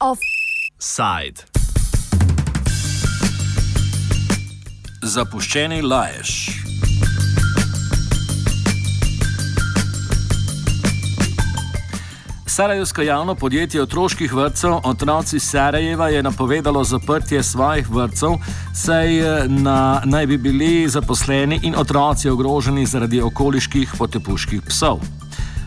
Offside. Zapuščeni laješ. Sarajevsko javno podjetje otroških vrtcev Otroci Sarajeva je napovedalo zaprtje svojih vrtcev, saj eh, na, naj bi bili zaposleni in otroci ogroženi zaradi okoliških potepuških psov.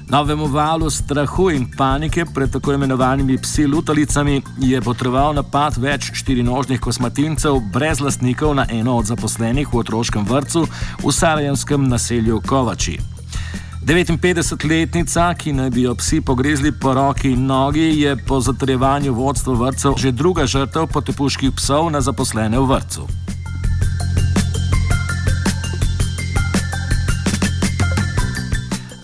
Novemu valu strahu in panike pred tako imenovanimi psi lutalicami je potreboval napad več štirinožnih kosmatincev brez lastnikov na eno od zaposlenih v otroškem vrtu v sarajevskem naselju Kovači. 59-letnica, ki naj bi jo psi pogrezli po roki in nogi, je po zatrjevanju vodstva vrtcev že druga žrtev potepuških psov na zaposlene v vrtu.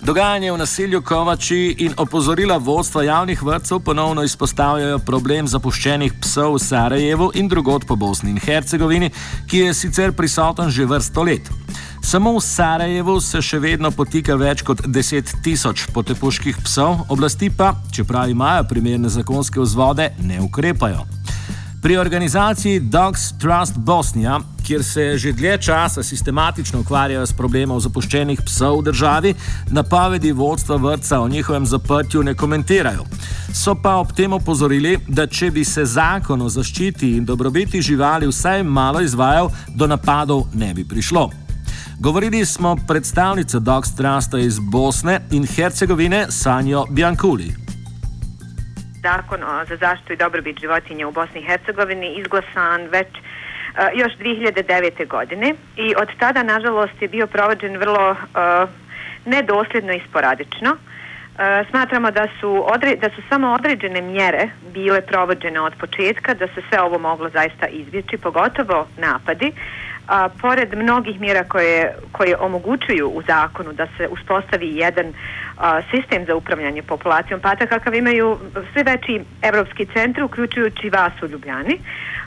Dogajanje v naselju Kovači in opozorila vodstva javnih vrtcev ponovno izpostavljajo problem zapuščenih psov v Sarajevu in drugod po Bosni in Hercegovini, ki je sicer prisoten že vrsto let. Samo v Sarajevu se še vedno potika več kot 10 tisoč potepuških psov, oblasti pa, čeprav imajo primerne zakonske vzvode, ne ukrepajo. Pri organizaciji Dogs Trust Bosnia, kjer se že dlje časa sistematično ukvarjajo s problemom zapuščenih psov v državi, napovedi vodstva vrca o njihovem zaprtju ne komentirajo. So pa ob tem opozorili, da če bi se zakon o zaščiti in dobrobiti živali vsaj malo izvajal, do napadov ne bi prišlo. Govorili smo predstavnico Dog Trusta iz Bosne in Hercegovine Sanjo Biankuli. Zakon za zaštitu i dobrobit životinja u Bosni i Hercegovini izglasan već još 2009. godine i od tada, nažalost, je bio provođen vrlo uh, nedosljedno i sporadično. Uh, smatramo da su, odre, da su samo određene mjere bile provođene od početka, da se sve ovo moglo zaista izbjeći, pogotovo napadi. A, pored mnogih mjera koje, koje omogućuju u zakonu da se uspostavi jedan a, sistem za upravljanje populacijom pata kakav imaju sve veći evropski centri uključujući vas u Ljubljani.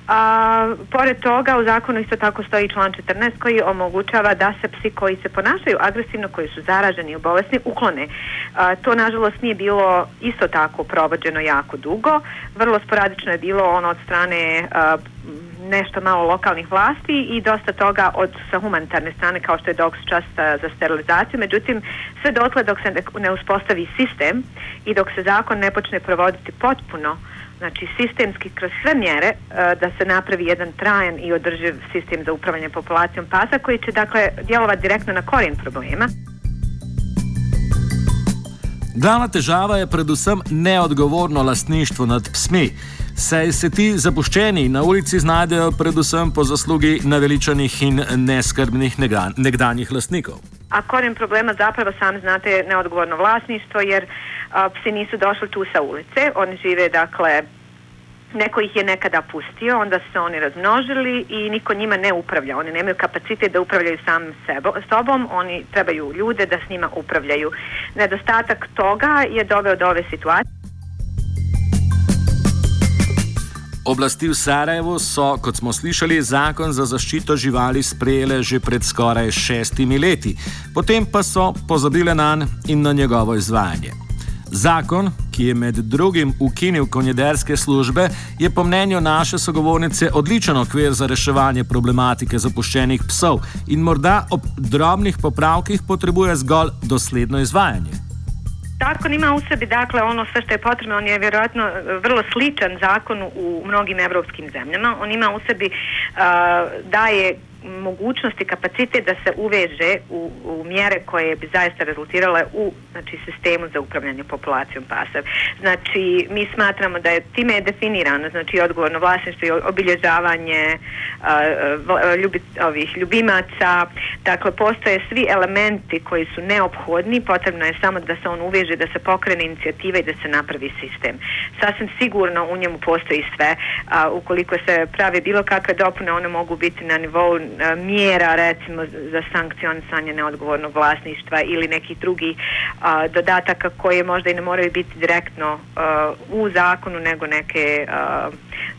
A, pored toga u zakonu isto tako stoji član 14 koji omogućava da se psi koji se ponašaju agresivno, koji su zaraženi i bolesni, uklone. A, to nažalost nije bilo isto tako provođeno jako dugo. Vrlo sporadično je bilo ono od strane a, nešto malo lokalnih vlasti i dosta toga od sa humanitarne strane kao što je Dogs Trust za sterilizaciju. Međutim, sve dotle dok se ne uspostavi sistem i dok se zakon ne počne provoditi potpuno, znači sistemski kroz sve mjere da se napravi jedan trajan i održiv sistem za upravljanje populacijom pasa koji će dakle djelovati direktno na korijen problema. Glavna težava je predvsem neodgovorno lastništvo nad psmi saj se ti zapuščeni na ulici znajdejo predvsem po zaslugi naveličanih in neskrbnih nekdanjih lastnikov. A koren problema zapravo sam znate neodgovorno vlasništvo jer a, psi nisu došli tu sa ulice, oni žive dakle neko ih je nekada pustio, onda su se oni razmnožili i niko njima ne upravlja. Oni nemaju kapacitet da upravljaju sam sebo, sobom, oni trebaju ljude da s njima upravljaju. Nedostatak toga je doveo do ove situacije. Oblasti v Sarajevu so, kot smo slišali, zakon za zaščito živali sprejele že pred skoraj šestimi leti, potem pa so pozabile na njega in na njegovo izvajanje. Zakon, ki je med drugim ukinil konjederske službe, je po mnenju naše sogovornice odličen okvir za reševanje problematike zapuščenih psov in morda ob drobnih popravkih potrebuje zgolj dosledno izvajanje. Zakon ima u sebi, dakle, ono sve što je potrebno, on je vjerojatno e, vrlo sličan zakonu u mnogim evropskim zemljama. On ima u sebi, uh, daje mogućnosti kapacitet da se uveže u, u mjere koje bi zaista rezultirale u znači, sistemu za upravljanje populacijom pasa. Znači, mi smatramo da je time je definirano, znači odgovorno vlasništvo i obilježavanje ljubi, ovih ljubimaca, dakle, postoje svi elementi koji su neophodni, potrebno je samo da se on uveže, da se pokrene inicijativa i da se napravi sistem. Sasvim sigurno u njemu postoji sve, a, ukoliko se pravi bilo kakve dopune, one mogu biti na nivou E, mjera recimo za sankcionisanje neodgovornog vlasništva ili nekih drugih a, dodataka koje možda i ne moraju biti direktno a, u zakonu nego neke a,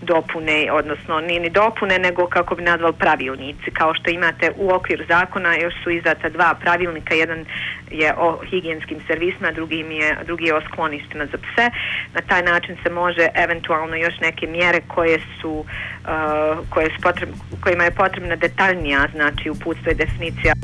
dopune, odnosno nije ni dopune, nego kako bi nazval pravilnici. Kao što imate u okviru zakona još su izdata dva pravilnika, jedan je o higijenskim servisima, drugi, je, drugi je o skloništima za pse. Na taj način se može eventualno još neke mjere koje su, uh, koje su potreb, kojima je potrebna detaljnija, znači uputstvo i definicija.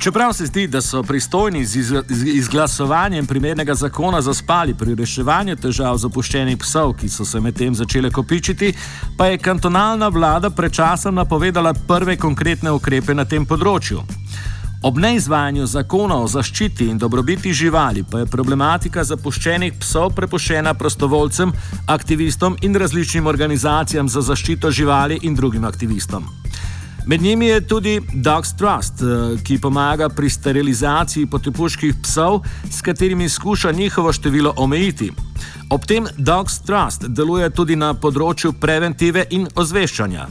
Čeprav se zdi, da so pristojni z izglasovanjem primernega zakona zaspali pri reševanju težav zapuščenih psov, ki so se medtem začele kopičiti, pa je kantonalna vlada pred časom napovedala prve konkretne ukrepe na tem področju. Ob neizvajanju zakona o zaščiti in dobrobiti živali pa je problematika zapuščenih psov prepuščena prostovoljcem, aktivistom in različnim organizacijam za zaščito živali in drugim aktivistom. Med njimi je tudi Dogs Trust, eh, ki pomaga pri sterilizaciji potepuških psov, s katerimi skuša njihovo število omejiti. Ob tem Dogs Trust deluje tudi na področju preventive in ozveščanja.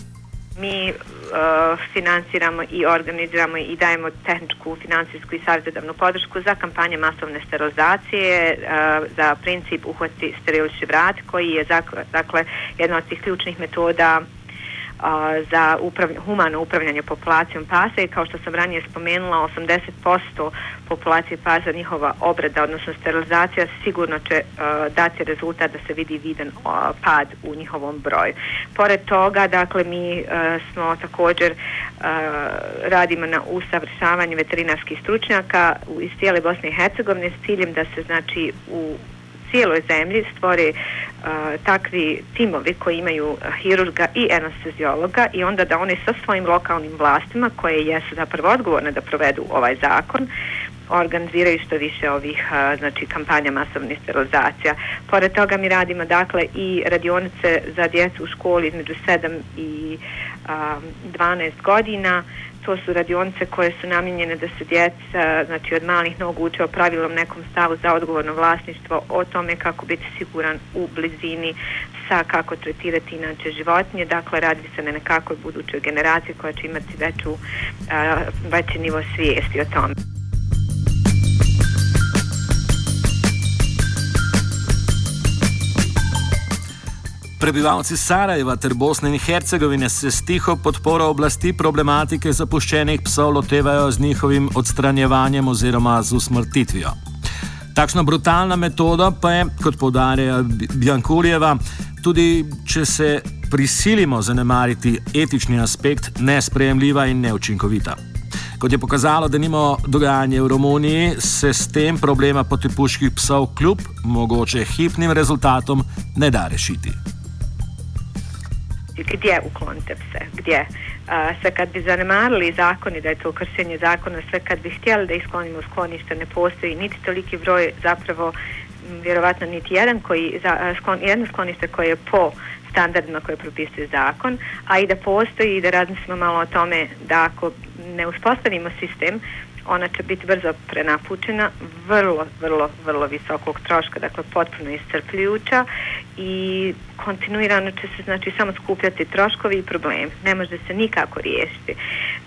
Mi uh, financiramo i organiziramo i dajemo tehničku, finansijsku i savjetodavnu podršku za kampanje masovne sterilizacije, eh, za princip uhvati steriliši vrat, koji je dakle, jedna od tih ključnih metoda za upravlj humano upravljanje populacijom pasa i kao što sam ranije spomenula 80% populacije pasa njihova obrada odnosno sterilizacija sigurno će uh, dati rezultat da se vidi vidan uh, pad u njihovom broju. Pored toga dakle mi uh, smo također radimo na usavršavanju veterinarskih stručnjaka iz cijele Bosne i Hercegovine s ciljem da se znači u cijeloj zemlji stvore uh, takvi timovi koji imaju e, hirurga i anestezijologa i onda da oni sa svojim lokalnim vlastima koje jesu zapravo odgovorne da provedu ovaj zakon organiziraju što više ovih znači kampanja masovnih sterilizacija. Pored toga mi radimo dakle i radionice za djecu u školi između 7 i a, 12 godina. To su radionice koje su namjenjene da se djeca znači od malih nogu uče o pravilom nekom stavu za odgovorno vlasništvo o tome kako biti siguran u blizini sa kako tretirati inače životinje. Dakle radi se na nekakvoj budućoj generaciji koja će imati veću veći nivo svijesti o tome. Prebivalci Sarajeva ter Bosne in Hercegovine se s tiho podporo oblasti problematike zapuščenih psov lotevajo z njihovim odstranjevanjem oziroma z usmrtitvijo. Takšna brutalna metoda pa je, kot povdarja Bjankuljeva, tudi če se prisilimo zanemariti etični aspekt, nesprejemljiva in neučinkovita. Kot je pokazalo, da nimo dogajanje v Romuniji, se s tem problema potepuških psov kljub mogoče hipnim rezultatom ne da rešiti gdje uklonite pse, gdje. A, sve kad bi zanemarili zakoni da je to kršenje zakona, sve kad bi htjeli da isklonimo sklonište, ne postoji niti toliki broj, zapravo vjerovatno niti jedan koji, za, sklon, jedno sklonište koje je po standardima koje propisuje zakon, a i da postoji i da razmislimo malo o tome da ako ne uspostavimo sistem, ona će biti brzo prenapučena, vrlo, vrlo, vrlo visokog troška, dakle potpuno iscrpljujuća i kontinuirano će se znači samo skupljati troškovi i problemi. Ne može se nikako riješiti.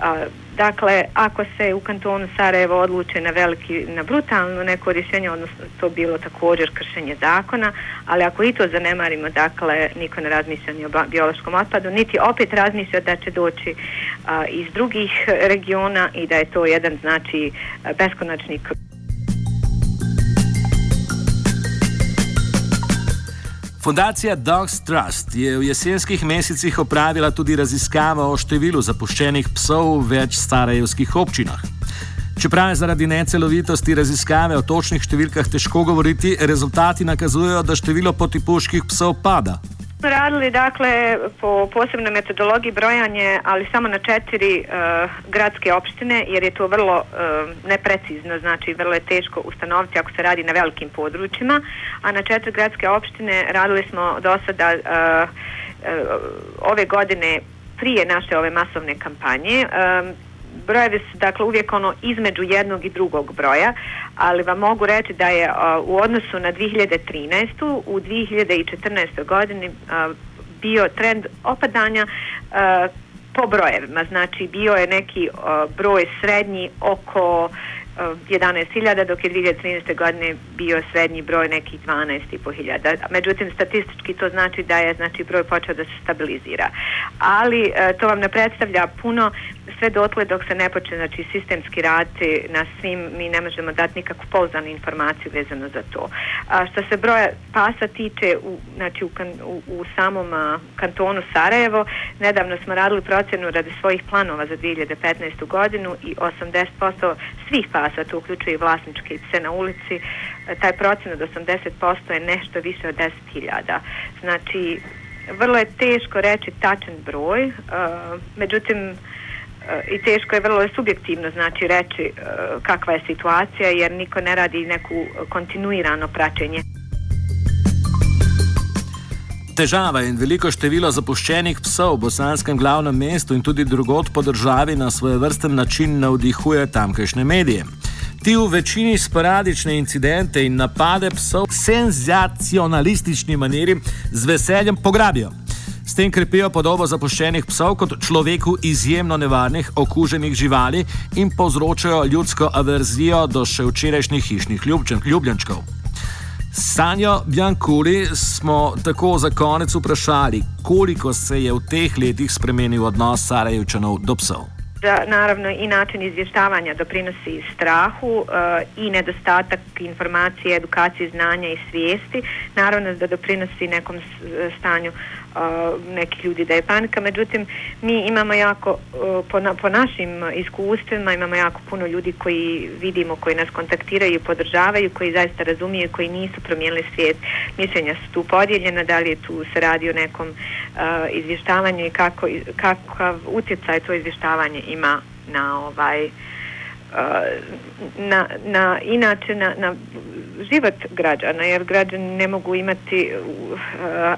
A, dakle, ako se u kantonu Sarajevo odluče na veliki, na brutalno neko rješenje, odnosno to bilo također kršenje zakona, ali ako i to zanemarimo, dakle, niko ne razmišlja ni o biološkom otpadu, niti opet razmišlja da će doći a, iz drugih regiona i da je to jedan, znači, beskonačni krug. Fundacija Dogs Trust je v jesenskih mesecih opravila tudi raziskavo o številu zapuščenih psov v več starajevskih občinah. Čeprav je zaradi necelovitosti raziskave o točnih številkah težko govoriti, rezultati nakazujejo, da število potipuških psov pada smo radili dakle po posebnoj metodologiji brojanje, ali samo na četiri uh, gradske opštine, jer je to vrlo uh, neprecizno, znači vrlo je teško ustanoviti ako se radi na velikim područjima, a na četiri gradske opštine radili smo do sada uh, uh, ove godine prije naše ove masovne kampanje. Uh, brojevi su dakle uvijek ono između jednog i drugog broja, ali vam mogu reći da je a, u odnosu na 2013. u 2014. godini a, bio trend opadanja a, po brojevima, znači bio je neki broj srednji oko Eh, 11.000 dok je 2013. godine bio srednji broj nekih 12.500. Međutim, statistički to znači da je znači broj počeo da se stabilizira. Ali eh, to vam ne predstavlja puno sve dotle dok se ne počne znači, sistemski raditi na svim, mi ne možemo dati nikakvu pouzdanu informaciju vezano za to. A što se broja pasa tiče u, znači, u, kan, u, u samom a, kantonu Sarajevo, nedavno smo radili procjenu radi svojih planova za 2015. godinu i 80% svih pasa, to uključuje i vlasničke pse na ulici, taj procenat od 80% je nešto više od 10.000. Znači, vrlo je teško reći tačan broj, e, međutim, e, i teško je vrlo je subjektivno znači reći e, kakva je situacija jer niko ne radi neku kontinuirano praćenje. Težava in veliko število zapuščenih psov v bosanskem glavnem mestu in tudi drugot po državi na svoj vrsten način navdihuje tamkajšnje medije. Ti v večini sporadične incidente in napade psov senzacionalistični maniri z veseljem pograbijo. S tem krepijo podobo zapuščenih psov kot človeku izjemno nevarnih, okuženih živali in povzročajo ljudsko averzijo do še včerajšnjih hišnih ljubljenčkov. Sanjo Bjankuli smo tako za konec vprašali, koliko se je v teh letih spremenil odnos Sarajevčanov do psov. Da, naravno i način izvještavanja doprinosi strahu uh, i nedostatak informacije, edukacije, znanja i svijesti. Naravno da doprinosi nekom stanju neki ljudi da je panika, međutim mi imamo jako, e, po, na, po našim iskustvima imamo jako puno ljudi koji vidimo, koji nas kontaktiraju i podržavaju, koji zaista razumiju, koji nisu promijenili svijet. Mišljenja su tu podijeljena, da li je tu se radi o nekom uh, izvještavanju i kako, kakav utjecaj to izvještavanje ima na ovaj e, na, na inače na, na život građana jer građani ne mogu imati uh,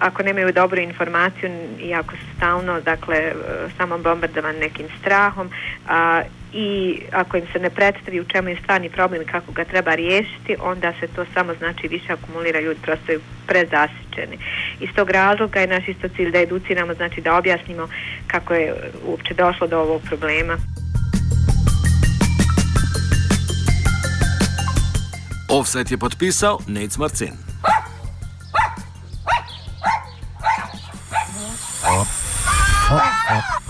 ako nemaju dobru informaciju i ako su stalno dakle uh, samo bombardovan nekim strahom a, i ako im se ne predstavi u čemu je stvarni problem i kako ga treba riješiti onda se to samo znači više akumulira ljudi prosto je prezasičeni iz tog razloga je naš isto cilj da educiramo znači da objasnimo kako je uopće došlo do ovog problema. Offset je podpisal Nec Marcin. Oh, oh, oh.